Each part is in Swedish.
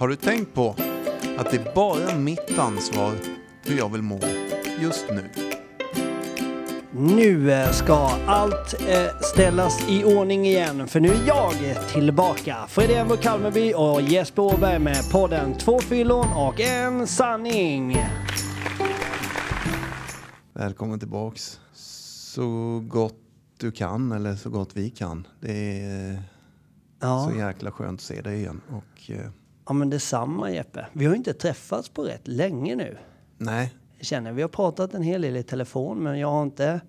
Har du tänkt på att det är bara mitt ansvar hur jag vill må just nu? Nu eh, ska allt eh, ställas i ordning igen för nu är jag tillbaka. Fredrik Embo Kalmerby och Jesper Åberg med podden Två fyllon och en sanning. Välkommen tillbaks. Så gott du kan, eller så gott vi kan. Det är Ja, så jäkla skönt att se dig igen. Och, eh, ja men detsamma Jeppe. Vi har inte träffats på rätt länge nu. nej, Jag känner, vi har pratat en hel del i telefon men jag har inte...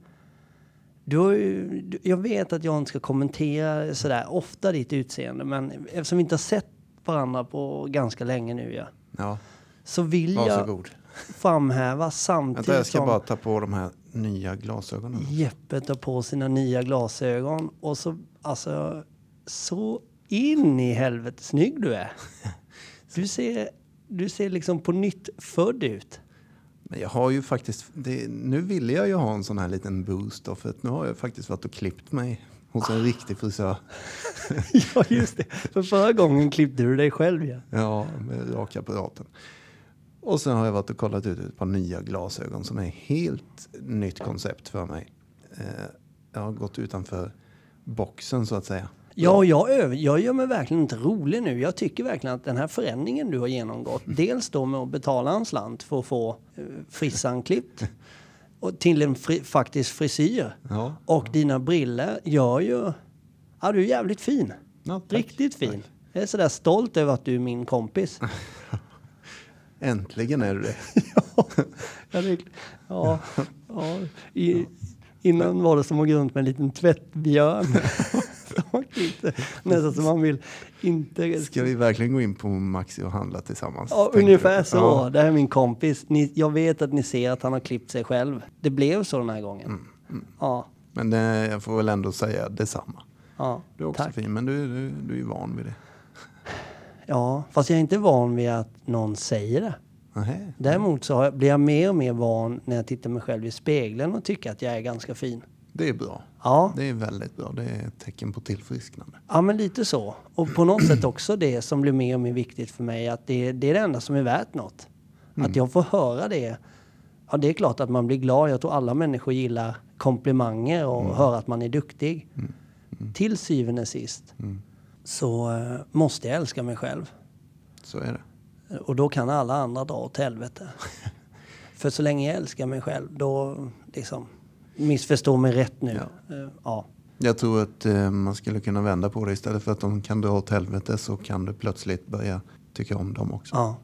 Du har ju, jag vet att jag inte ska kommentera sådär ofta ditt utseende men eftersom vi inte har sett varandra på ganska länge nu ja, ja, så vill jag varsågod. framhäva samtidigt Vänta, jag ska som bara ta på de här nya glasögonen. Jeppe tar på sina nya glasögon och så, alltså, så in i helvete snygg du är. Du ser, du ser liksom på nytt född ut. Men jag har ju faktiskt, det, nu ville jag ju ha en sån här liten boost då, för att nu har jag faktiskt varit och klippt mig hos en riktig frisör. ja, just det. För förra gången klippte du dig själv ja. Ja, med rakapparaten. Och sen har jag varit och kollat ut ett par nya glasögon som är helt nytt koncept för mig. Eh, jag har gått utanför boxen så att säga. Ja, jag, över, jag gör mig verkligen inte rolig nu. Jag tycker verkligen att den här förändringen du har genomgått, dels då med att betala en slant för att få eh, frissan klippt och till en fri, faktisk frisyr Ja. och dina briller gör ju... Ja, du är jävligt fin. Ja, tack. Riktigt fin. Jag är sådär stolt över att du är min kompis. Äntligen är du det. ja, det, ja, ja, i, innan var det som att gå runt med en liten tvättbjörn. Inte- Nästan som man vill inte... Ska vi verkligen gå in på Maxi och handla tillsammans? Ja, ungefär du? så. Ja. Det här är min kompis. Ni, jag vet att ni ser att han har klippt sig själv. Det blev så den här gången. Mm, Ja, Men eh, jag får väl ändå säga detsamma. ja, Du är också tack. fin, men du, du, du är van vid det. Ja, fast jag är inte van vid att någon säger det. Nähä. Däremot så jag, blir jag mer och mer van när jag tittar mig själv i spegeln och tycker att jag är ganska fin. Det är bra. Ja, Det är väldigt bra. Det är ett tecken på tillfrisknande. ja men lite så. Och på något sätt också det som blir mer och mer viktigt för mig att det, det är det enda som är värt något. Att jag får höra det. Ja, det är klart att man blir glad. Jag tror alla människor gillar komplimanger och höra att man är duktig. Till syvende och sist så eh, måste jag älska mig själv. Så är det. Och då kan alla andra dra åt helvete. För så länge jag älskar mig själv, då liksom... Missförstå mig rätt nu. Ja. Eh, ja. Jag tror att eh, man skulle kunna vända på det. Istället för att de kan dra åt helvete så kan du plötsligt börja tycka om dem också. ja.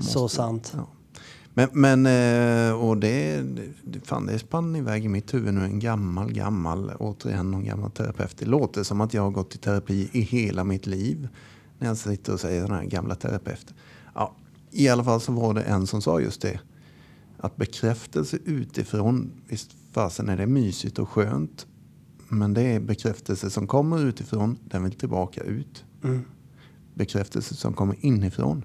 Så sant. Ja. Men, men eh, och det, fan, det spann iväg i mitt huvud nu. En gammal, gammal, återigen någon gammal terapeut. Det låter som att jag har gått i terapi i hela mitt liv. När jag sitter och säger sådana här gamla terapeuter. Ja, I alla fall så var det en som sa just det. Att bekräftelse utifrån, visst fasen är det mysigt och skönt. Men det är bekräftelse som kommer utifrån, den vill tillbaka ut. Mm. Bekräftelse som kommer inifrån,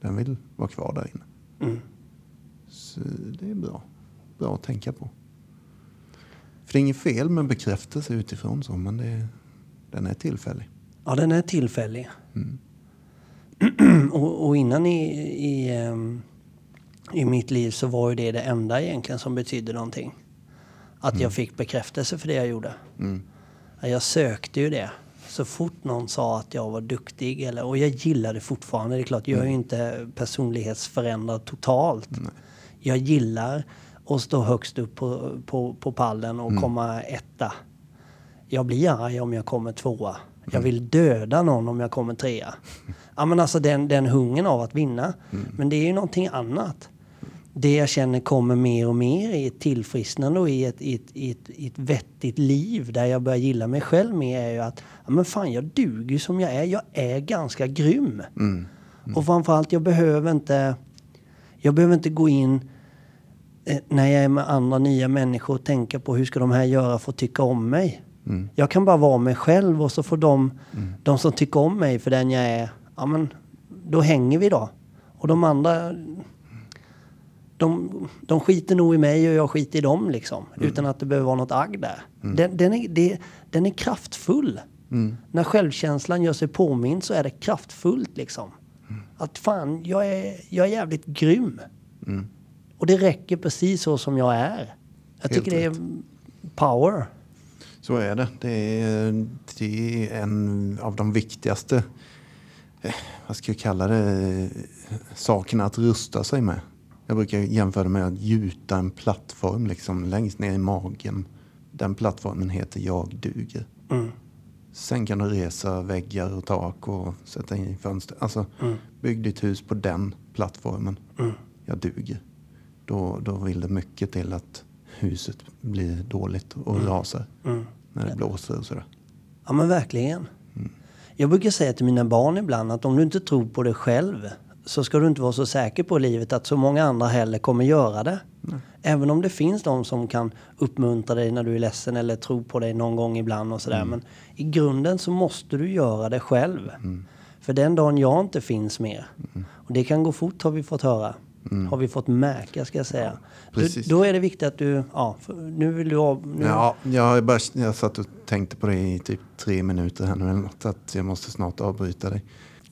den vill vara kvar där inne. Mm. Så det är bra. Bra att tänka på. För det är inget fel med bekräftelse utifrån så, men det, den är tillfällig. Ja, den är tillfällig. Mm. och, och innan i, i, ehm, i mitt liv så var ju det det enda egentligen som betydde någonting. Att jag fick bekräftelse för det jag gjorde. Mm. Ja, Jag sökte ju det. Så fort någon sa att jag var duktig, eller, och jag gillar det fortfarande. Det är klart, jag är ju inte personlighetsförändrad totalt. Jag gillar att stå högst upp på, på, på pallen och komma etta. Jag blir arg om jag kommer tvåa. Jag vill döda någon om jag kommer trea. Ja, men alltså den, den hungern av att vinna. Men det är ju någonting annat. Det jag känner kommer mer och mer i ett tillfrisknande och i ett, i ett, i ett, i ett vettigt liv där jag börjar gilla mig själv mer är ju att ja, men fan, jag duger som jag är. Jag är ganska grym. Mm. Och framförallt, jag behöver inte... Jag behöver inte gå in eh, när jag är med andra nya människor och tänka på hur ska de här göra för att tycka om mig. Mm. Jag kan bara vara mig själv och så får de, de som tycker om mig för den jag är, ja men då hänger vi då. Och de andra, de, de skiter nog i mig och jag skiter i dem liksom. Utan att det behöver vara något agg där. Den, den, är, det, den är kraftfull. Mm. När självkänslan gör sig påmind så är det kraftfullt liksom. Att fan, jag är, jag är jävligt grym. Mm. Och det räcker precis så som jag är. Jag tycker det är power. Så är det. Det är, det är en av de viktigaste, eh, vad ska jag kalla det, eh, sakerna att rusta sig med. Jag brukar jämföra med att gjuta en plattform liksom längst ner i magen. Den plattformen heter jag duger. Mm. Sen kan du resa väggar och tak och sätta in fönster. Alltså, Mm. bygg ditt hus på den plattformen. Jag duger. Då, då vill det mycket till att huset blir dåligt och rasar. Mm. När det blåser och sådär. Ja men verkligen. Jag brukar säga till mina barn ibland att om du inte tror på dig själv så ska du inte vara så säker på livet att så många andra heller kommer göra det. Även om det finns de som kan uppmuntra dig när du är ledsen eller tro på dig någon gång ibland och sådär. Men i grunden så måste du göra det själv. För den dagen jag inte finns mer, och det kan gå fort har vi fått höra, har vi fått märka ska jag säga. Då, precis. då är det viktigt att du, ja, nu vill du av, nu, Ja, jag, bara, jag satt och tänkte på det i typ tre minuter här nu eller något. Att jag måste snart avbryta dig.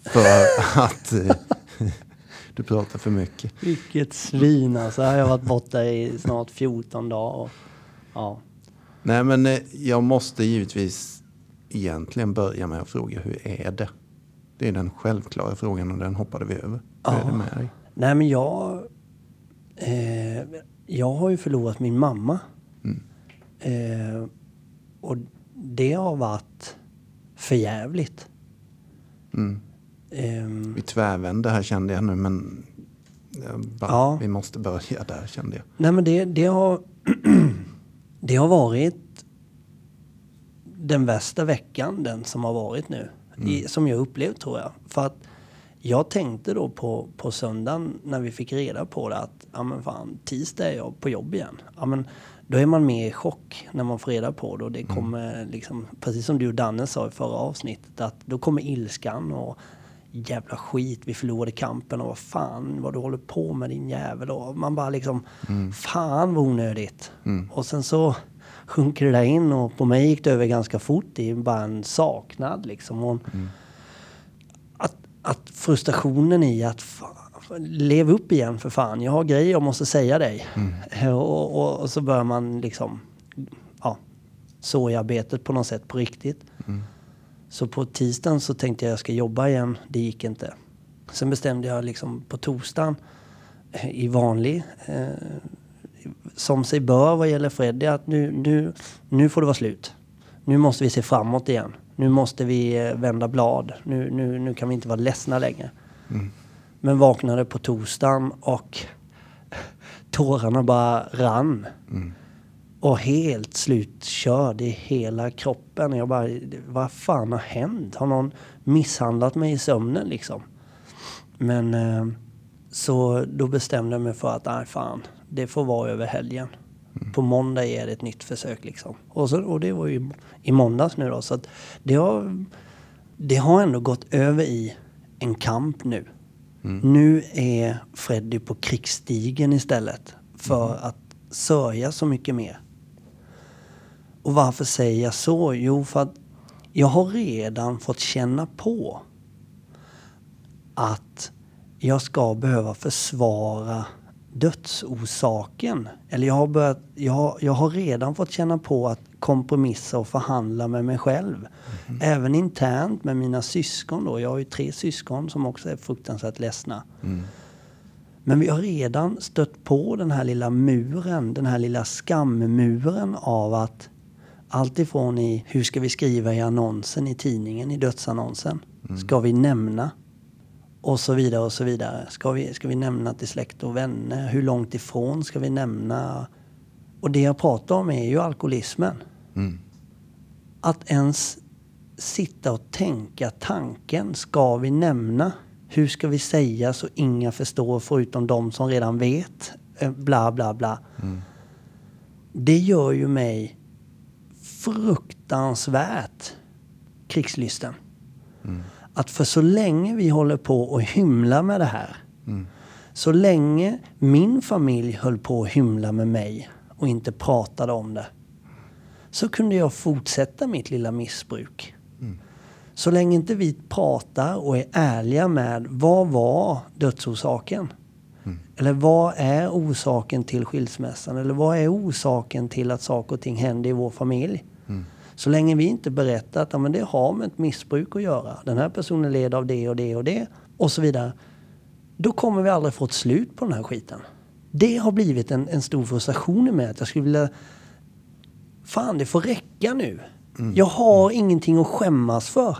För att eh, du pratar för mycket. Vilket svin alltså. Jag har varit borta i snart 14 dagar. Och, ja. Nej men eh, jag måste givetvis egentligen börja med att fråga hur är det? Det är den självklara frågan och den hoppade vi över. Hur är det med dig? Nej men jag... Eh, jag har ju förlorat min mamma. Eh, och det har varit förjävligt. Mm. Eh, Vi tvärvände här kände jag nu men bara, Ja. vi måste börja där kände jag. nej men det, det har... det har varit den värsta veckan, den som har varit nu. I, som jag upplevt tror jag. För att jag tänkte då på, på söndagen när vi fick reda på det att ja men fan, tisdag är jag på jobb igen. Ja men då är man mer i chock när man får reda på det och det kommer liksom, precis som du och Danne sa i förra avsnittet, att då kommer ilskan och jävla skit, vi förlorade kampen och vad fan vad du håller på med din jävel och man bara liksom, fan vad onödigt. Och sen så sjunker det där in och på mig gick det över ganska fort, det är bara en saknad liksom. Och att, att frustrationen i att fan, lev upp igen för fan. Jag har grejer jag måste säga dig. Och, och, och så börjar man liksom ja, så i arbetet på något sätt på riktigt. Så på tisdagen så tänkte jag jag ska jobba igen. Det gick inte. Sen bestämde jag liksom på torsdagen eh, i vanlig eh, som sig bör vad gäller Freddy att nu, nu, nu får det vara slut. Nu måste vi se framåt igen. Nu måste vi eh, vända blad. Nu, nu, nu kan vi inte vara ledsna längre. Men vaknade på torsdagen och tårarna bara rann. Och helt slutkörd i hela kroppen. Jag bara, vad fan har hänt? Har någon misshandlat mig i sömnen liksom? Men eh, så då bestämde jag mig för att, nej fan, det får vara över helgen. På måndag är det ett nytt försök liksom. Och, så, och det var ju i måndags nu då. Så att det har, det har ändå gått över i en kamp nu. Nu är Freddy på krigsstigen istället. För att sörja så mycket mer. Och varför säger jag så? Jo, för att jag har redan fått känna på att jag ska behöva försvara dödsorsaken. Eller jag har, börjat, jag, har- jag har redan fått känna på att kompromissa och förhandla med mig själv. Även internt med mina syskon då. Jag har ju tre syskon som också är fruktansvärt ledsna. Men vi har redan stött på den här lilla muren, den här lilla skammuren av att allt ifrån i hur ska vi skriva i annonsen i tidningen, i dödsannonsen, ska vi nämna? Och så vidare och så vidare. Ska vi, ska vi nämna till släkt och vänner? Hur långt ifrån ska vi nämna? Och det jag pratar om är ju alkoholismen. Att ens sitta och tänka tanken, ska vi nämna? Hur ska vi säga så inga förstår förutom de som redan vet? Eh, Bla, bla, bla. Det gör ju mig fruktansvärt krigslysten. Att för så länge vi håller på och hymla med det här. Så länge min familj höll på att hymla med mig och inte pratade om det. Så kunde jag fortsätta mitt lilla missbruk. Så länge inte vi pratar och är ärliga med vad var dödsorsaken? Eller vad är orsaken till skilsmässan? Eller vad är orsaken till att saker och ting händer i vår familj? Så länge vi inte berättar att ja, men det har med ett missbruk att göra. Den här personen led av det och det och det och så vidare. Då kommer vi aldrig få ett slut på den här skiten. Det har blivit en, en stor frustration i mig. Att jag skulle vilja... Fan, det får räcka nu. Jag har ingenting att skämmas för.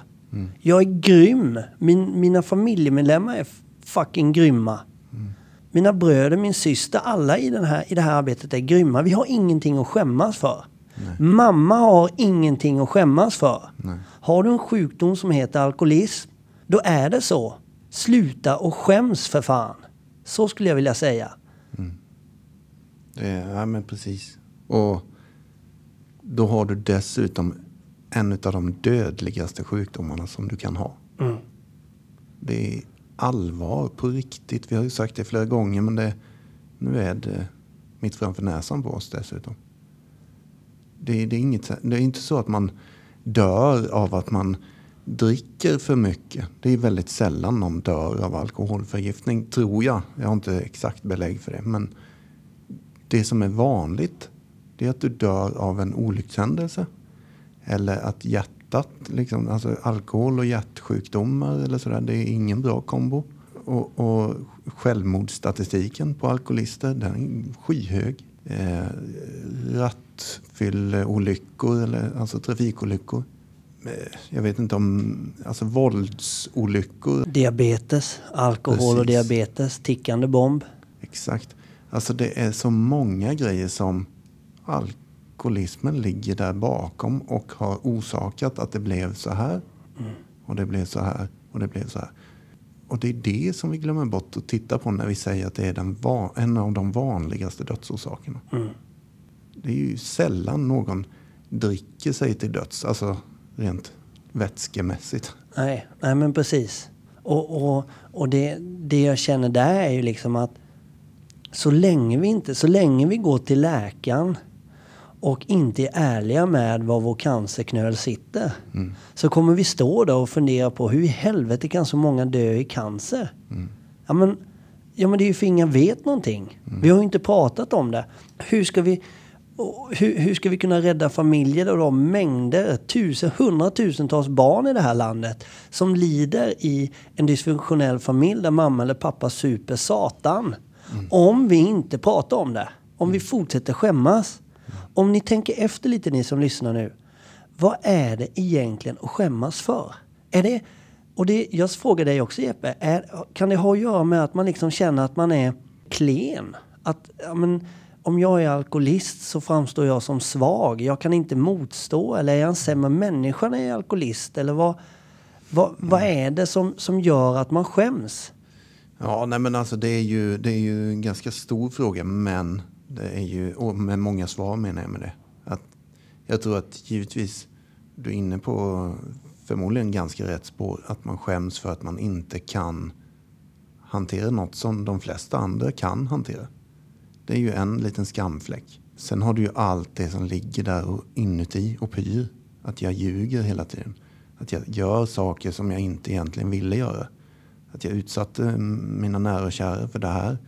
Jag är grym. Min, mina familjemedlemmar är fucking grymma. Mina bröder, min syster, alla i, den här, i det här arbetet är grymma. Vi har ingenting att skämmas för. Mamma har ingenting att skämmas för. Har du en sjukdom som heter alkoholism, då är det så. Sluta och skäms för fan. Så skulle jag vilja säga. Det, ja, men precis. Och då har du dessutom en av de dödligaste sjukdomarna som du kan ha. Det är allvar på riktigt. Vi har ju sagt det flera gånger men det, nu är det mitt framför näsan på oss dessutom. Det, det, är inget, det är inte så att man dör av att man dricker för mycket. Det är väldigt sällan någon dör av alkoholförgiftning, tror jag. Jag har inte exakt belägg för det. Men det som är vanligt, det är att du dör av en olyckshändelse. Eller att hjärtat, liksom, alltså alkohol och hjärtsjukdomar eller sådär, det är ingen bra kombo. Och, och självmordsstatistiken på alkoholister, den är skyhög. Eh, rattfylleolyckor, eller alltså trafikolyckor. Eh, jag vet inte om, alltså våldsolyckor. Diabetes, alkohol och Precis. diabetes, tickande bomb. Exakt. Alltså det är så många grejer som alkoholismen ligger där bakom och har orsakat att det blev så här. Och det blev så här. Och det blev så här. Och det är det som vi glömmer bort att titta på när vi säger att det är en av de vanligaste dödsorsakerna. Det är ju sällan någon dricker sig till döds, alltså rent vätskemässigt. Nej, nej men precis. Och, och, och det, det jag känner där är ju liksom att så länge vi inte, så länge vi går till läkaren och inte är ärliga med var vår cancerknöl sitter. Så kommer vi stå där och fundera på hur i helvete kan så många dö i cancer? Ja, men, ja men det är ju för ingen vet någonting. Vi har ju inte pratat om det. Hur ska vi, hur, hur ska vi kunna rädda familjer och de mängder, tusen, hundratusentals barn i det här landet som lider i en dysfunktionell familj där mamma eller pappa super satan. Om vi inte pratar om det. Om vi fortsätter skämmas. Om ni tänker efter lite ni som lyssnar nu. Vad är det egentligen att skämmas för? Är det, och det, jag frågar dig också Jeppe, är, kan det ha att göra med att man liksom känner att man är klen? Att, ja, men, om jag är alkoholist så framstår jag som svag. Jag kan inte motstå. Eller är jag en sämre människa när jag är alkoholist? Eller vad, vad, vad är det som, som gör att man skäms? Ja, nej men alltså det är ju, det är ju en ganska stor fråga, men det är ju, och med många svar menar jag med det. Att jag tror att givetvis du är inne på förmodligen ganska rätt spår, att man skäms för att man inte kan hantera något som de flesta andra kan hantera. Det är ju en liten skamfläck. Sen har du ju allt det som ligger där och inuti och pyr. Att jag ljuger hela tiden. Att jag gör saker som jag inte egentligen ville göra. Att jag utsatte mina nära och kära för det här.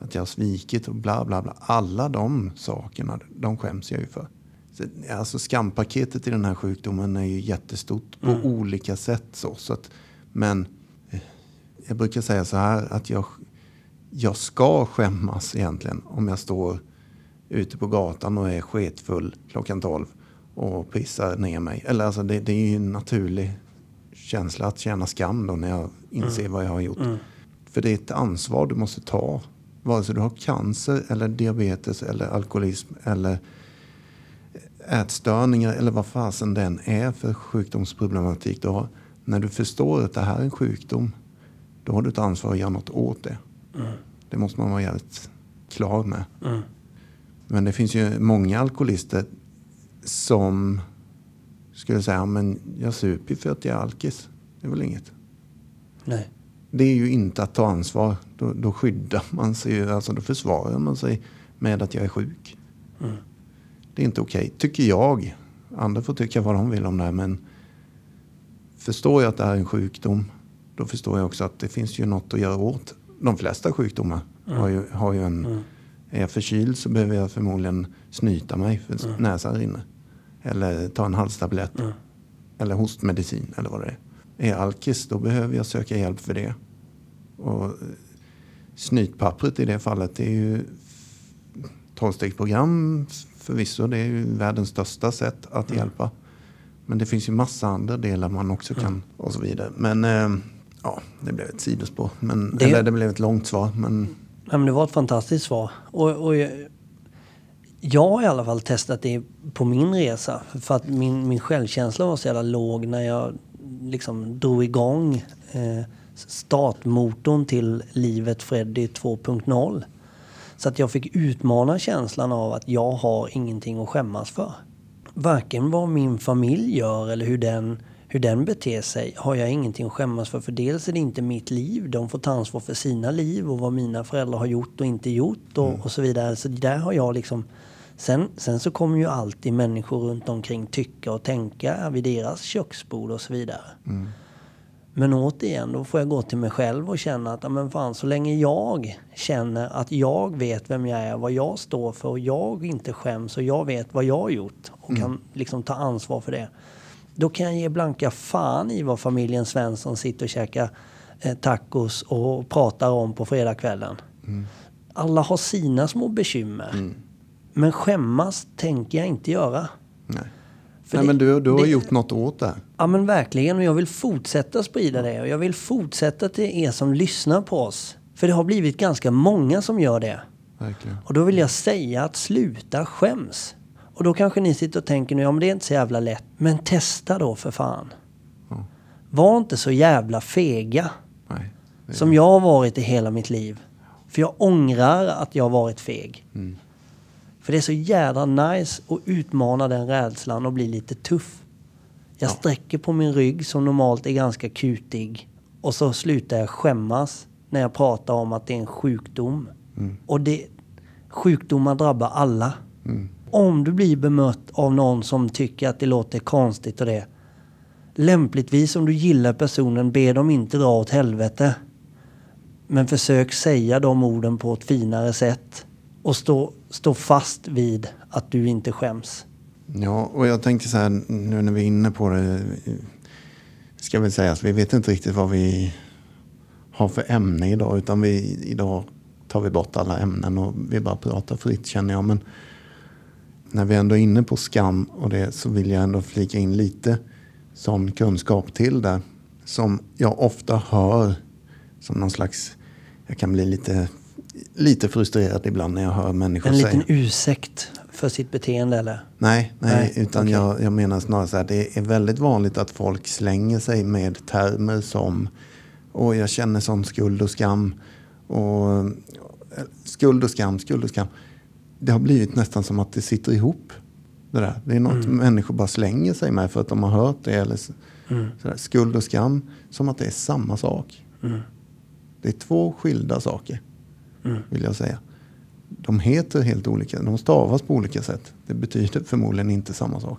Att jag har svikit och bla bla bla. Alla de sakerna, de skäms jag ju för. Så, alltså skampaketet i den här sjukdomen är ju jättestort på olika sätt. Så, så att, men eh, jag brukar säga så här att jag, jag ska skämmas egentligen om jag står ute på gatan och är sketfull klockan 12 och pissar ner mig. Eller alltså det, det är ju en naturlig känsla att känna skam då när jag inser vad jag har gjort. För det är ett ansvar du måste ta. Vare sig du har cancer eller diabetes eller alkoholism eller ätstörningar eller vad fasen den är för sjukdomsproblematik du har. När du förstår att det här är en sjukdom, då har du ett ansvar att göra något åt det. Det måste man vara jävligt klar med. Men det finns ju många alkoholister som skulle säga, men jag super för att jag är alkis. Det är väl inget. Nej. Det är ju inte att ta ansvar. Då, då skyddar man sig, alltså då försvarar man sig med att jag är sjuk. Det är inte okej, tycker jag. Andra får tycka vad de vill om det här, men förstår jag att det här är en sjukdom, då förstår jag också att det finns ju något att göra åt. De flesta sjukdomar har ju, har ju en... Är jag förkyld så behöver jag förmodligen snyta mig för näsan rinner. Eller ta en halstablett. Eller hostmedicin eller vad det är. Är alkis då behöver jag söka hjälp för det. Och eh, snytpappret i det fallet är ju 12-stegsprogram förvisso. Det är ju världens största sätt att hjälpa. Men det finns ju massa andra delar man också kan och så vidare. Men eh, ja, det blev ett sidospår. Men, Det- Eller det blev ett långt svar. Men Ja, men det var ett fantastiskt svar. Och, och jag, jag har i alla fall testat det på min resa. För att min, min självkänsla var så jävla låg när jag liksom drog igång eh, startmotorn till livet Freddy 2.0. Så att jag fick utmana känslan av att jag har ingenting att skämmas för. Varken vad min familj gör eller hur den, hur den beter sig har jag ingenting att skämmas för. För dels är det inte mitt liv. De får ta ansvar för sina liv och vad mina föräldrar har gjort och inte gjort och, och så vidare. Så där har jag liksom... Sen, sen så kommer ju alltid människor runt omkring tycka och tänka vid deras köksbord och så vidare. Men återigen, då får jag gå till mig själv och känna att men fan, så länge jag känner att jag vet vem jag är, vad jag står för och jag inte skäms och jag vet vad jag har gjort och kan liksom ta ansvar för det. Då kan jag ge blanka fan i vad familjen Svensson sitter och käkar eh, tacos och pratar om på fredagskvällen. Alla har sina små bekymmer. Men skämmas tänker jag inte göra. nej. För nej det- men du, du har det- gjort något åt det. Ja men verkligen och jag vill fortsätta sprida det och jag vill fortsätta till er som lyssnar på oss. För det har blivit ganska många som gör det. Verkligen. Och då vill jag säga att sluta skäms. Och då kanske ni sitter och tänker nu, ja men det är inte så jävla lätt. Men testa då för fan. Ja. Var inte så jävla fega. Nej. Som jag har varit i hela mitt liv. För jag ångrar att jag har varit feg. Mm. För det är så jävla nice att utmana den rädslan och bli lite tuff. Jag Ja. sträcker på min rygg som normalt är ganska kutig. Och så slutar jag skämmas när jag pratar om att det är en sjukdom. Mm. Och det, sjukdomar drabbar alla. Om du blir bemött av någon som tycker att det låter konstigt och det. Lämpligtvis om du gillar personen, be dem inte dra åt helvete. Men försök säga de orden på ett finare sätt. Och stå, stå fast vid att du inte skäms. Ja, och jag tänkte så här nu när vi är inne på det. Ska väl säga att vi vet inte riktigt vad vi har för ämne idag. Utan vi, idag tar vi bort alla ämnen och vi bara pratar fritt känner jag. Men när vi ändå är inne på skam och det så vill jag ändå flika in lite sån kunskap till där. Som jag ofta hör som någon slags, jag kan bli lite, lite frustrerad ibland när jag hör människor En säga. liten ursäkt för sitt beteende eller? Nej, nej, Nej, utan okej. jag, jag menar snarare så här, det är väldigt vanligt att folk slänger sig med termer som Åh, jag känner sån skuld och skam. Och, eh, skuld och skam, skuld och skam. Det har blivit nästan som att det sitter ihop. Det, där. det är något Mm. människor bara slänger sig med för att de har hört det. Eller Mm. sådär. Skuld och skam, som att det är samma sak. Mm. Det är två skilda saker, Mm. vill jag säga. De heter helt olika, de stavas på olika sätt. Det betyder förmodligen inte samma sak.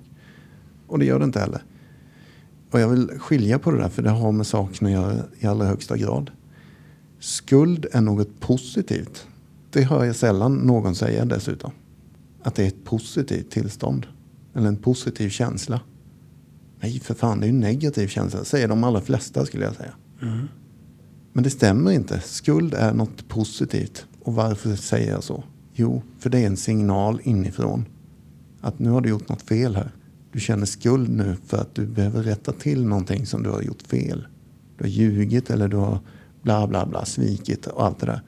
Och det gör det inte heller. Och jag vill skilja på det där, för det har med saken att göra i allra högsta grad. Skuld är något positivt. Det hör jag sällan någon säga dessutom. Att det är ett positivt tillstånd. Eller en positiv känsla. Nej, för fan, det är ju en negativ känsla. Säger de allra flesta skulle jag säga. Mm. Men det stämmer inte. Skuld är något positivt. Och varför säger jag så? Jo, för det är en signal inifrån. Att nu har du gjort något fel här. Du känner skuld nu för att du behöver rätta till någonting som du har gjort fel. Du har ljugit eller du har bla bla bla, svikit och allt det där.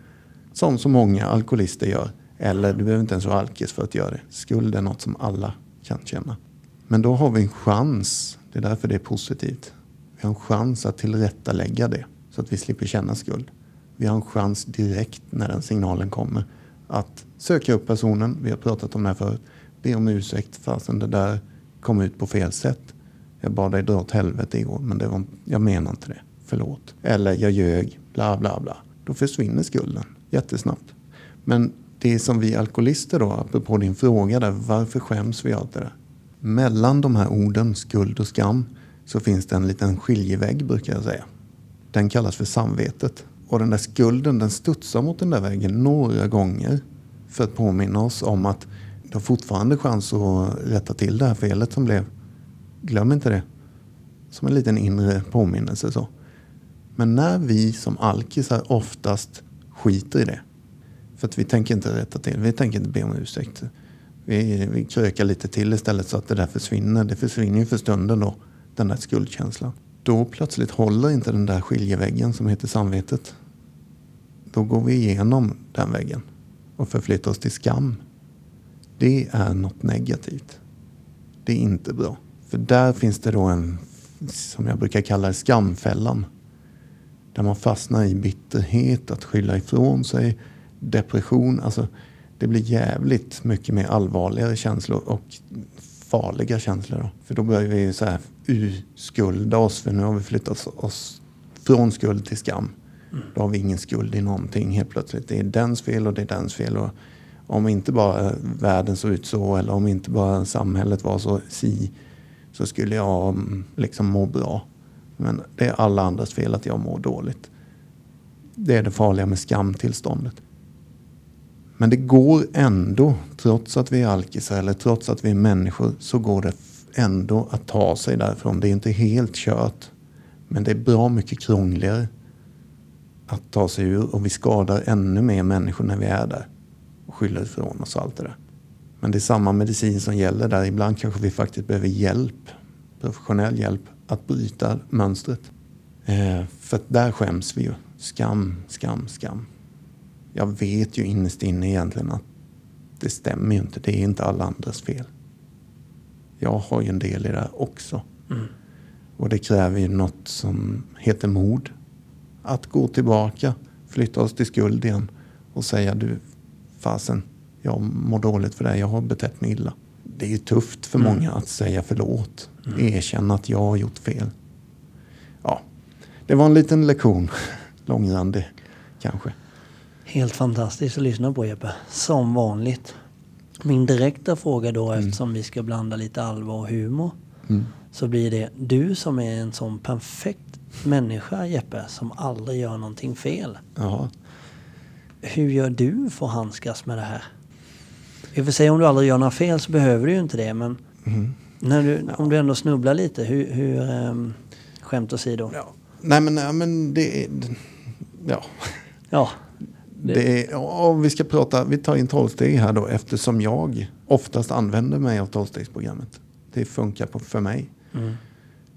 Som så många alkoholister gör. Eller du behöver inte ens vara alkis för att göra det. Skuld är något som alla kan känna. Men då har vi en chans. Det är därför det är positivt. Vi har en chans att tillrättalägga det. Så att vi slipper känna skuld. Vi har en chans direkt när den signalen kommer. Att söka upp personen. Vi har pratat om det här förut. Be om ursäkt Fasen, det där kom ut på fel sätt. Jag bad dig dra åt helvete igår men det var, jag menar inte det. Förlåt. Eller jag ljög. Bla bla bla. Då försvinner skulden jättesnabbt. Men det som vi alkoholister då, apropå din fråga där, varför skäms vi allt det där? Mellan de här orden, skuld och skam, så finns det en liten skiljevägg brukar jag säga. Den kallas för samvetet. Och den där skulden den studsar mot den där väggen några gånger för att påminna oss om att du har fortfarande chans att rätta till det här felet som blev. Glöm inte det. Som en liten inre påminnelse så. Men när vi som alkisar oftast skiter i det. För att vi tänker inte rätta till, vi tänker inte be om ursäkt. Vi, vi krökar lite till istället så att det där försvinner. Det försvinner ju för stunden då, den där skuldkänslan. Då plötsligt håller inte den där skiljeväggen som heter samvetet. Då går vi igenom den väggen och förflyttar oss till skam. Det är något negativt. Det är inte bra. För där finns det då en, som jag brukar kalla det, skamfällan. Där man fastnar i bitterhet, att skylla ifrån sig, depression. Alltså, det blir jävligt mycket mer allvarligare känslor och farliga känslor. Då. För då börjar vi så här urskulda oss, för nu har vi flyttat oss från skuld till skam. Mm. Då har vi ingen skuld i någonting helt plötsligt. Det är dens fel och det är dens fel. Och om inte bara världen såg ut så eller om inte bara samhället var så si så skulle jag mm, liksom må bra. Men det är alla andras fel att jag mår dåligt. Det är det farliga med skamtillståndet. Men det går ändå, trots att vi är alkisar eller trots att vi är människor, så går det ändå att ta sig därifrån. Det är inte helt kört. Men det är bra mycket krångligare att ta sig ur och vi skadar ännu mer människor när vi är där och skyller ifrån oss och allt det där. Men det är samma medicin som gäller där. Ibland kanske vi faktiskt behöver hjälp, professionell hjälp, att bryta mönstret. Eh, för där skäms vi ju. Skam, skam, skam. Jag vet ju innerst inne egentligen att det stämmer ju inte. Det är inte alla andras fel. Jag har ju en del i det här också. Mm. Och det kräver ju något som heter mod. Att gå tillbaka, flytta oss till skuld igen och säga du, fasen, jag mår dåligt för det, jag har betett mig illa. Det är ju tufft för mm. många att säga förlåt. Mm. Erkänna att jag har gjort fel. Ja, det var en liten lektion. Långrandig kanske. Helt fantastiskt att lyssna på Jeppe. Som vanligt. Min direkta fråga då, mm. eftersom vi ska blanda lite allvar och humor. Mm. Så blir det, du som är en sån perfekt människa Jeppe, som aldrig gör någonting fel. Ja. Hur gör du för att handskas med det här? I och för sig om du aldrig gör några fel så behöver du ju inte det. Men mm. när du, om du ändå snubblar lite, hur, hur um, skämt åsido? Ja. Nej men, ja, men det är... Ja. Ja. Är, om vi ska prata, vi tar in tolvsteg här då eftersom jag oftast använder mig av tolvstegsprogrammet. Det funkar på, för mig. Mm.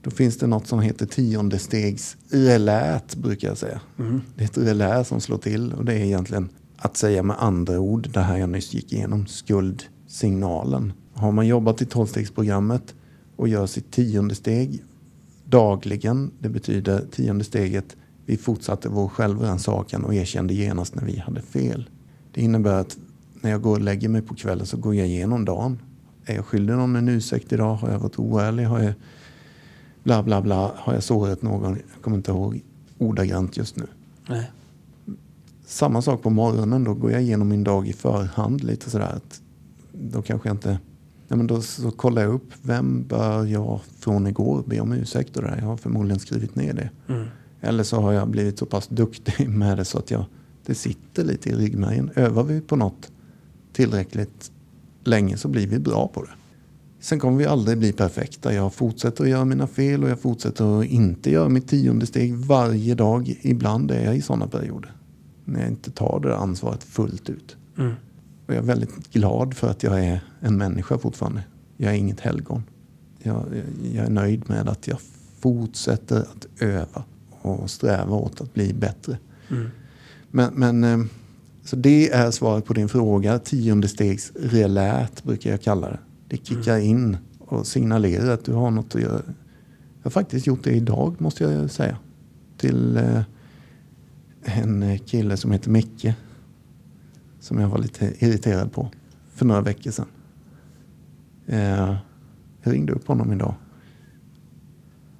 Då finns det något som heter tiondestegs relät brukar jag säga. Mm. Det är ett relä som slår till och det är egentligen att säga med andra ord det här jag nyss gick igenom, skuldsignalen. Har man jobbat i tolvstegsprogrammet och gör sitt tionde steg dagligen, det betyder tionde steget, vi fortsatte vår självrannsakan och erkände genast när vi hade fel. Det innebär att när jag går och lägger mig på kvällen så går jag igenom dagen. Är jag skyldig någon en ursäkt idag? Har jag varit oärlig? Har jag bla bla bla? Har jag sårat någon? Jag kommer inte ihåg ordagrant just nu. Nej. Samma sak på morgonen. Då går jag igenom min dag i förhand lite sådär. Att då kanske jag inte... Ja, men då så kollar jag upp. Vem bör jag från igår be om ursäkt? Och där. Jag har förmodligen skrivit ner det. Mm. Eller så har jag blivit så pass duktig med det så att jag, det sitter lite i ryggmärgen. Övar vi på något tillräckligt länge så blir vi bra på det. Sen kommer vi aldrig bli perfekta. Jag fortsätter att göra mina fel och jag fortsätter att inte göra mitt tionde steg varje dag. Ibland är jag i sådana perioder. När jag inte tar det ansvaret fullt ut. Mm. Och jag är väldigt glad för att jag är en människa fortfarande. Jag är inget helgon. Jag, jag är nöjd med att jag fortsätter att öva och sträva åt att bli bättre. Mm. Men, men eh, så det är svaret på din fråga. Tionde stegs relät brukar jag kalla det. Det kickar mm. in och signalerar att du har något att göra. Jag har faktiskt gjort det idag måste jag säga. Till eh, en kille som heter Micke. Som jag var lite irriterad på för några veckor sedan. Eh, jag ringde upp honom idag.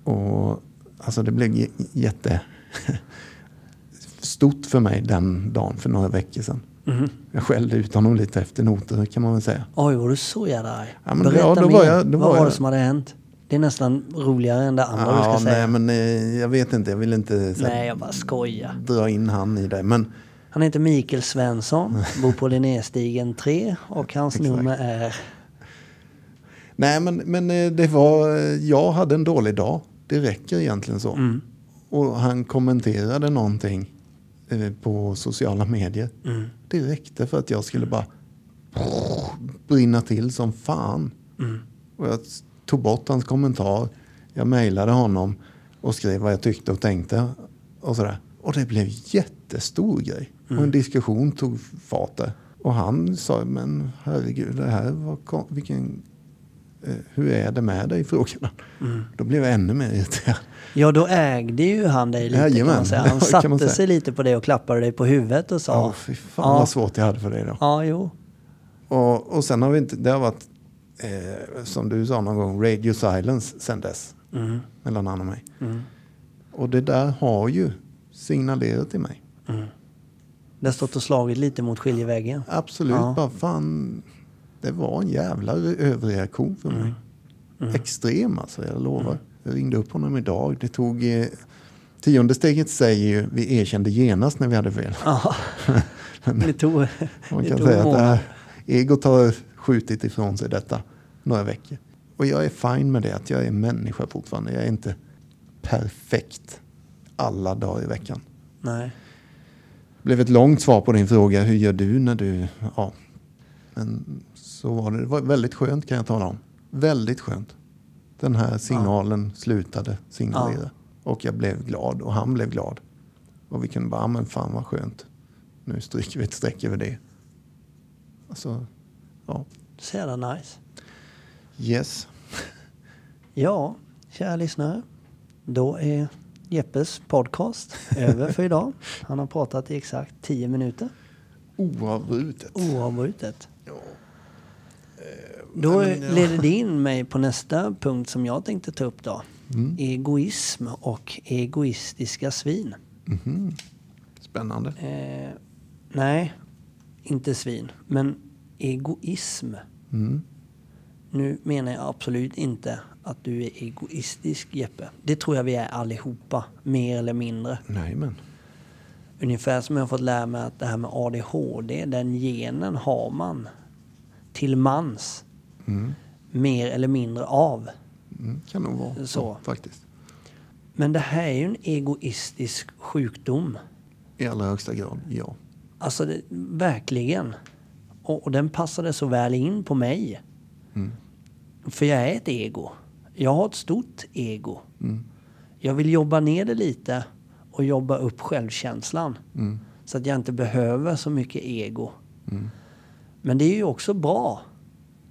Och alltså det blev jätte stort för mig den dagen för några veckor sedan. Mm. Jag skällde ut honom lite efter noter kan man väl säga. Oj, var du så jävla arg? Ja, men Berätta ja, då mer. Var jag, då Vad var, var det som hade hänt? Det är nästan roligare än det andra du ska Ja, säga. nej, men eh, jag vet inte. Jag vill inte så Nej, jag bara skojar. dra in han i det. Men Han heter Mikael Svensson, bor på Linnéstigen 3 och hans nummer är... Nej, men, men eh, det var, jag hade en dålig dag. Det räcker egentligen så. Mm. Och han kommenterade någonting eh, på sociala medier. Mm. Det räckte för att jag skulle bara brinna till som fan. Mm. Och jag tog bort hans kommentar. Jag mejlade honom och skrev vad jag tyckte och tänkte. Och sådär. Och det blev jättestor grej. Och Mm. en diskussion tog fart där. Och han sa, men herregud, det här var vilken... Eh, hur är det med dig? Frågade han. Mm. Då blev jag ännu mer irriterad. Ja, då ägde ju han dig lite kan man säga. Han satte säga. sig lite på det och klappade dig på huvudet och sa... Ja, fy fan Ja. vad svårt jag hade för det då. Ja, jo. Och, och sen har vi inte, det har varit, eh, som du sa någon gång, radio silence sen dess. Mm. Mellan han och mig. Mm. Och det där har ju signalerat till mig. Mm. Det har stått och slagit lite mot skiljeväggen. Absolut, Ja. bara fan. Det var en jävla överreaktion för mig. Mm. Extrem alltså, jag lovar. Jag ringde upp honom idag. Det tog... Eh, tionde steget säger ju, vi erkände genast när vi hade fel. Ja. Det tog, Man kan tog säga att det här, egot har skjutit ifrån sig detta några veckor. Och jag är fine med det, att jag är människa fortfarande. Jag är inte perfekt alla dagar i veckan. Nej. Det blev ett långt svar på din fråga, hur gör du när du... Ja, men så var det. Det var väldigt skönt kan jag tala om. Väldigt skönt. Den här signalen slutade signalera. Och jag blev glad och han blev glad. Och vi kunde bara, "Ja, men fan vad skönt. Nu stryker vi ett streck över det. Alltså, ja. Så jävla nice. Yes. Ja, kära lyssnare. Då är Jeppes podcast över för idag. Han har pratat i exakt 10 minuter. Oavbrutet. Oavbrutet. Då men ja. leder det in mig på nästa punkt som jag tänkte ta upp då. Mm. Egoism och egoistiska svin. Mhm. Spännande. Eh, nej, inte svin. Men egoism. Mm. Nu menar jag absolut inte att du är egoistisk Jeppe. Det tror jag vi är allihopa, mer eller mindre. Nej men. Ungefär som jag har fått lära mig att det här med ADHD, den genen har man till mans Mm. mer eller mindre av. Mm. Kan nog vara så, Så. faktiskt. Men det här är ju en egoistisk sjukdom. I allra högsta grad, ja. Alltså det, verkligen. Och, och den passade så väl in på mig. Mm. För jag är ett ego. Jag har ett stort ego. Mm. Jag vill jobba ner det lite och jobba upp självkänslan. Mm. Så att jag inte behöver så mycket ego. Mm. Men det är ju också bra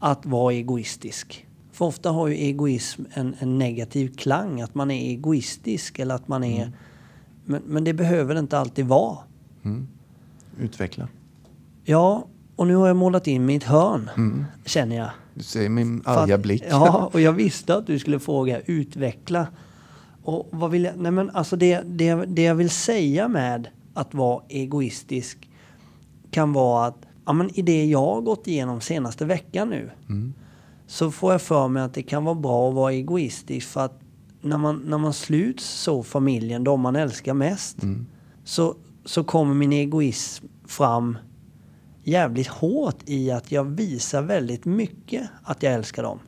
att vara egoistisk. För ofta har ju egoism en, en negativ klang. Att man är egoistisk eller att man är... Men, men det behöver det inte alltid vara. Mm. Utveckla. Ja, och nu har jag målat in mitt hörn, Mm. känner jag. Du ser min För att- arga blick. Ja, och jag visste att du skulle fråga utveckla. Och vad vill jag... Nej men alltså det, det, det jag vill säga med att vara egoistisk kan vara att ja, men i det jag har gått igenom senaste veckan nu Mm. så får jag för mig att det kan vara bra att vara egoistisk för att när man, när man sluts så familjen, de man älskar mest, Mm. så, så kommer min egoism fram jävligt hårt i att jag visar väldigt mycket att jag älskar dem.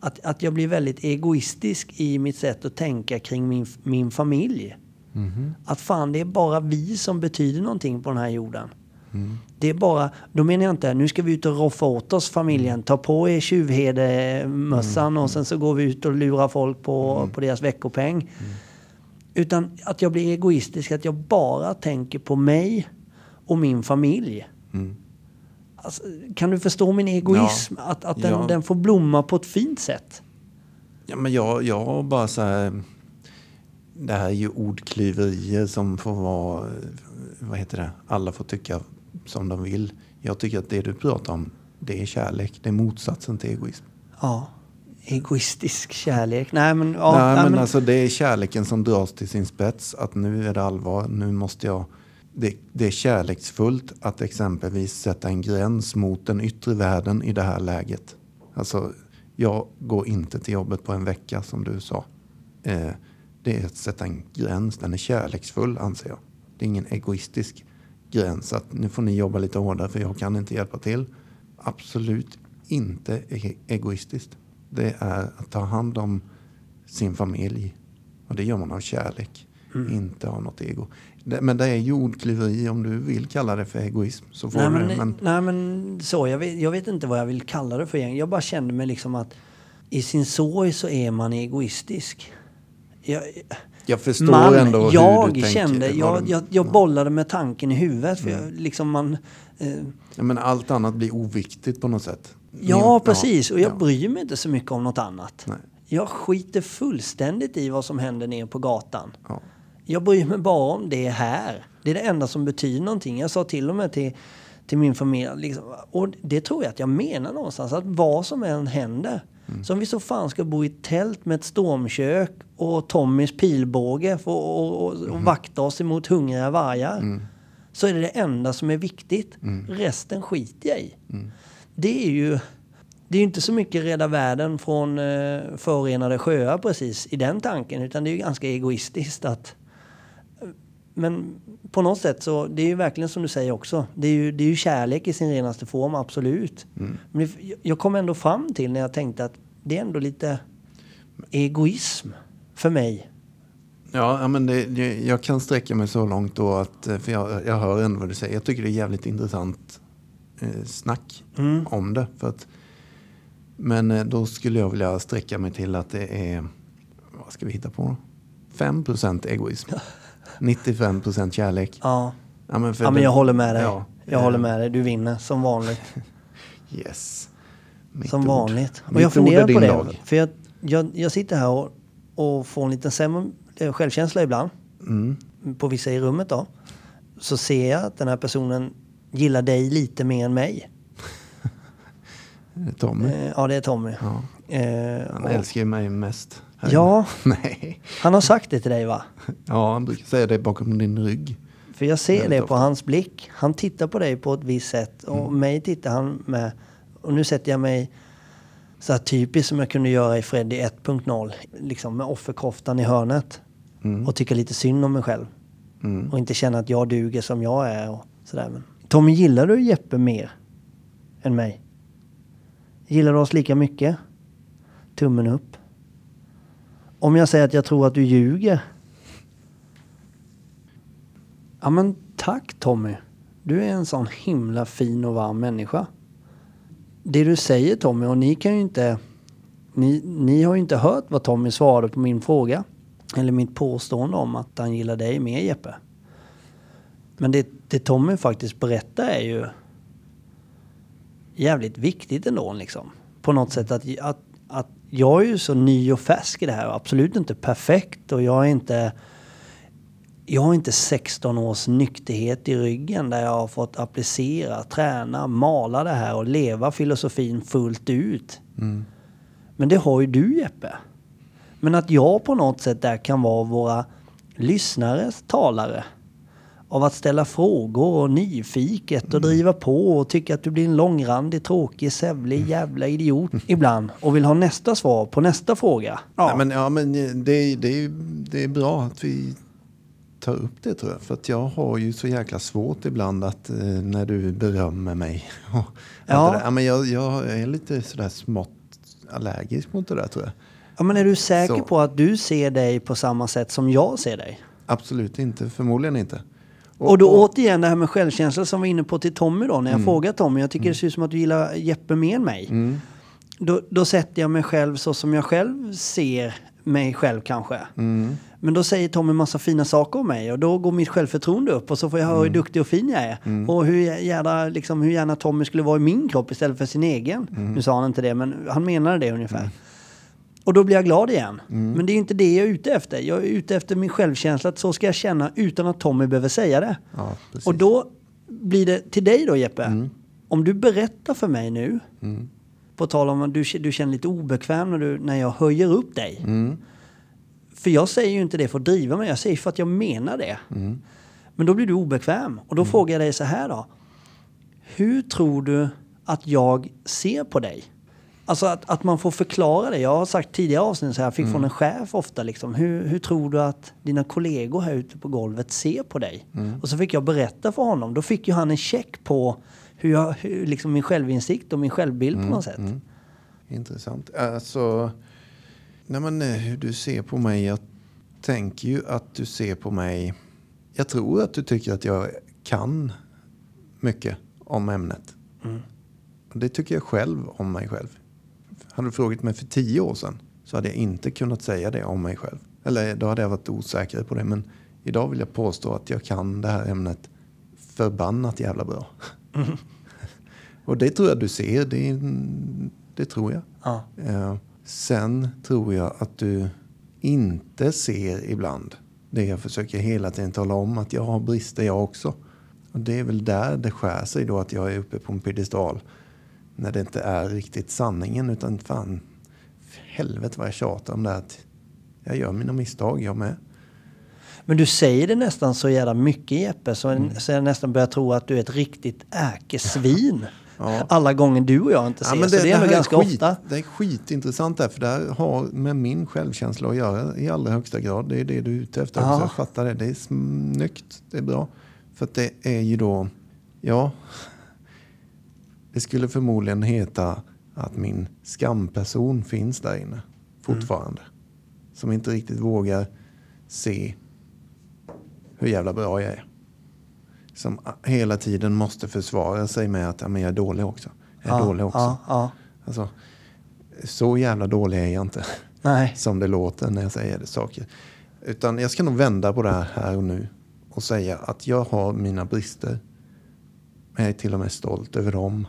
Att, att jag blir väldigt egoistisk i mitt sätt att tänka kring min, min familj. Mhm. Att fan, det är bara vi som betyder någonting på den här jorden. Mm. Det är bara, då menar jag inte, nu ska vi ut och roffa åt oss familjen, ta på er tjuvherdemössan och sen så går vi ut och lurar folk på, på deras veckopeng. Utan att jag blir egoistisk, att jag bara tänker på mig och min familj. Mm. Alltså, kan du förstå min egoism? Att, att den, Ja. den får blomma på ett fint sätt. Ja, men jag, jag bara så här... Det här är ju ordklyverier som får vara... Vad heter det? Alla får tycka som de vill. Jag tycker att det du pratar om, det är kärlek. Det är motsatsen till egoism. Ja. Egoistisk kärlek. Nej men, ja, nej, nej, men, men alltså det är kärleken som dras till sin spets. Att nu är det allvar. Nu måste jag... Det, det är kärleksfullt att exempelvis sätta en gräns mot den yttre världen i det här läget. Alltså, Jag går inte till jobbet på en vecka som du sa. Eh, det är att sätta en gräns. Den är kärleksfull anser jag. Det är ingen egoistisk gräns att nu får ni jobba lite hårdare för jag kan inte hjälpa till. Absolut inte e- egoistiskt. Det är att ta hand om sin familj. Och det gör man av kärlek, inte av något ego. Men det är jordklyveri om du vill kalla det för egoism. Så får Nej du men, det. Men, nej men så, jag vet, jag vet inte vad jag vill kalla det för egentligen. Jag bara kände mig liksom att i sin sorg så är man egoistisk. Jag, jag förstår man, ändå hur jag du tänker. kände, vad jag, du- jag, jag ja. bollade med tanken i huvudet. För jag, liksom man, eh, Ja, men allt annat blir oviktigt på något sätt. ja, Min- precis. Och jag ja. bryr mig inte så mycket om något annat. Nej. Jag skiter fullständigt i vad som händer nere på gatan. Ja. Jag bryr mig bara om det här. Det är det enda som betyder någonting. Jag sa till och med till, till min familj, liksom, och det tror jag att jag menar någonstans, att vad som än händer. Som vi så fan ska bo i tält med ett stormkök och Tommys pilbåge för, och, och, och vakta oss emot hungriga vargar. Så är det det enda som är viktigt. Resten skiter jag i. Det är ju... Det är ju inte så mycket rädda världen från eh, förorenade sjöar precis i den tanken. Utan det är ju ganska egoistiskt att... Men på något sätt så, det är ju verkligen som du säger också. Det är ju, det är ju kärlek i sin renaste form, absolut. Men det, jag kom ändå fram till när jag tänkte att det är ändå lite egoism för mig. Ja, men det, det, jag kan sträcka mig så långt då att, eh, för jag, jag hör ändå vad du säger. Jag tycker det är jävligt intressant eh, snack Mm. om det. För att, men eh, då skulle jag vilja sträcka mig till att det är, vad ska vi hitta på? 5% egoism. 95% kärlek. Ja, Ja, men, ja men jag håller med dig. Ja, jag eh, håller med dig. Du vinner som vanligt. Yes. Mitt som ord. vanligt. Och Mitt jag funderar på det. lag. För jag, jag, jag sitter här och, och får en liten sämre eh, självkänsla ibland. Mm. På vissa i rummet då. Så ser jag att den här personen gillar dig lite mer än mig. Tommy. Eh, ja, det är Tommy. Ja, Eh, han och- älskar ju mig mest. Ja. Nej. Han har sagt det till dig va? Ja, han brukar säga det bakom din rygg. För jag ser det på ofta. hans blick. Han tittar på dig på ett visst sätt och Mm. mig tittar han med. Och nu sätter jag mig så här typiskt som jag kunde göra i Freddy 1.0. Liksom med offerkoftan i hörnet. Mm. Och tycka lite synd om mig själv. Mm. Och inte känna att jag duger som jag är och sådär. Men Tommy, gillar du Jeppe mer än mig? Gillar du oss lika mycket? Tummen upp. Om jag säger att jag tror att du ljuger? Ja men tack Tommy. Du är en sån himla fin och varm människa. Det du säger Tommy, och ni kan ju inte... Ni, ni har ju inte hört vad Tommy svarade på min fråga. Eller mitt påstående om att han gillar dig mer Jeppe. Men det, det Tommy faktiskt berättar är ju jävligt viktigt ändå liksom. På något sätt att, att, att jag är ju så ny och färsk i det här och absolut inte perfekt och jag är inte jag har inte 16 års nykterhet i ryggen där jag har fått applicera, träna, mala det här och leva filosofin fullt ut. Mm. Men det har ju du Jeppe. Men att jag på något sätt där kan vara våra lyssnares talare. Av att ställa frågor och nyfiket och driva på och tycka att du blir en långrandig, tråkig, sävlig jävla idiot ibland. Och vill ha nästa svar på nästa fråga. Ja. men, ja, men det, det, är, det är bra att vi tar upp det tror jag. För att jag har ju så jäkla svårt ibland att eh, när du berömmer mig. Ja. det där. ja, men jag, jag är lite sådär smått allergisk mot det där tror jag. Ja, men är du säker Så. på att du ser dig på samma sätt som jag ser dig? Absolut inte, förmodligen inte. Och, då återigen det här med självkänsla som vi var inne på till Tommy då. När jag frågar Tommy, jag tycker det ser ut som att du gillar Jeppe mer än mig. Mm. Då, då sätter jag mig själv så som jag själv ser mig själv kanske. Mm. Men då säger Tommy massa fina saker om mig och då går mitt självförtroende upp och så får jag höra hur duktig och fin jag är. Och hur, gärna, liksom, hur gärna Tommy skulle vara i min kropp istället för sin egen. Nu sa han inte det, men han menade det ungefär. Och då blir jag glad igen. Men det är inte det jag är ute efter. Jag är ute efter min självkänsla, att så ska jag känna utan att Tommy behöver säga det. Ja. Och då blir det till dig då Jeppe. Om du berättar för mig nu, på tal om att du, du känner lite obekväm när, du, när jag höjer upp dig. Mm. För jag säger ju inte det för att driva mig, jag säger för att jag menar det. Mm. Men då blir du obekväm. Och då frågar jag dig så här då. Hur tror du att jag ser på dig? Alltså att, att man får förklara det. Jag har sagt tidigare avsnitt så här, jag fick Mm. från en chef ofta liksom. Hur, hur tror du att dina kollegor här ute på golvet ser på dig? Mm. Och så fick jag berätta för honom. Då fick ju han en check på hur jag, hur, liksom min självinsikt och min självbild Mm, på något sätt. Intressant. Alltså, nej men, eh, hur du ser på mig. Jag tänker ju att du ser på mig. Jag tror att du tycker att jag kan mycket om ämnet. Och Det tycker jag själv om mig själv. Hade du frågat mig för tio år sedan så hade jag inte kunnat säga det om mig själv. Eller då hade jag varit osäker på det. Men idag vill jag påstå att jag kan det här ämnet förbannat jävla bra. Och det tror jag du ser. Det, det tror jag. Ja. Eh, sen tror jag att du inte ser ibland det jag försöker hela tiden tala om att jag har brister jag också. Och det är väl där det skär sig då att jag är uppe på en piedestal. När det inte är riktigt sanningen utan fan, helvete vad jag tjatar om det här. Jag gör mina misstag jag med. Men du säger det nästan så jävla mycket Jeppe så, Mm. så jag nästan börjar tro att du är ett riktigt äkesvin. Ja. Alla gånger du och jag inte ser. så det är nog ganska skit, ofta. Det är skitintressant där, för det här har med min självkänsla att göra i allra högsta grad. Det är det du är ute efter Ja. också. Jag fattar det. Det är snyggt. Det är bra. För att det är ju då, ja, det skulle förmodligen heta att min skamperson finns där inne fortfarande. Som inte riktigt vågar se hur jävla bra jag är. Som hela tiden måste försvara sig med att ja, men jag är dålig också. Jag är Ja, dålig också. Ja, ja. Alltså, så jävla dålig är jag inte. Nej. Som det låter när jag säger det saker. Utan jag ska nog vända på det här, här och nu. Och säga att jag har mina brister. Men jag är till och med stolt över dem.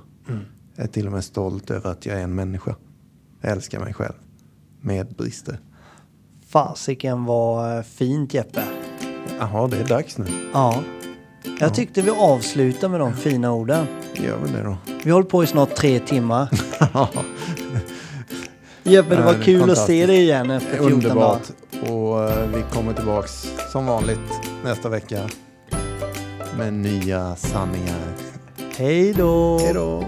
Jag är till och med stolt över att jag är en människa. Jag älskar mig själv. Med brister. Fasiken var eh, fint Jeppe. Jaha, det är dags nu. Ja. Jag tyckte vi avslutar med de fina orden. Gör väl det då. Vi hållit på i snart tre timmar. Jeppe, det var det kul att se dig igen efter 14 dagar. Underbart. Och eh, vi kommer tillbaks som vanligt nästa vecka. Med nya sanningar. Hej då! Hej då!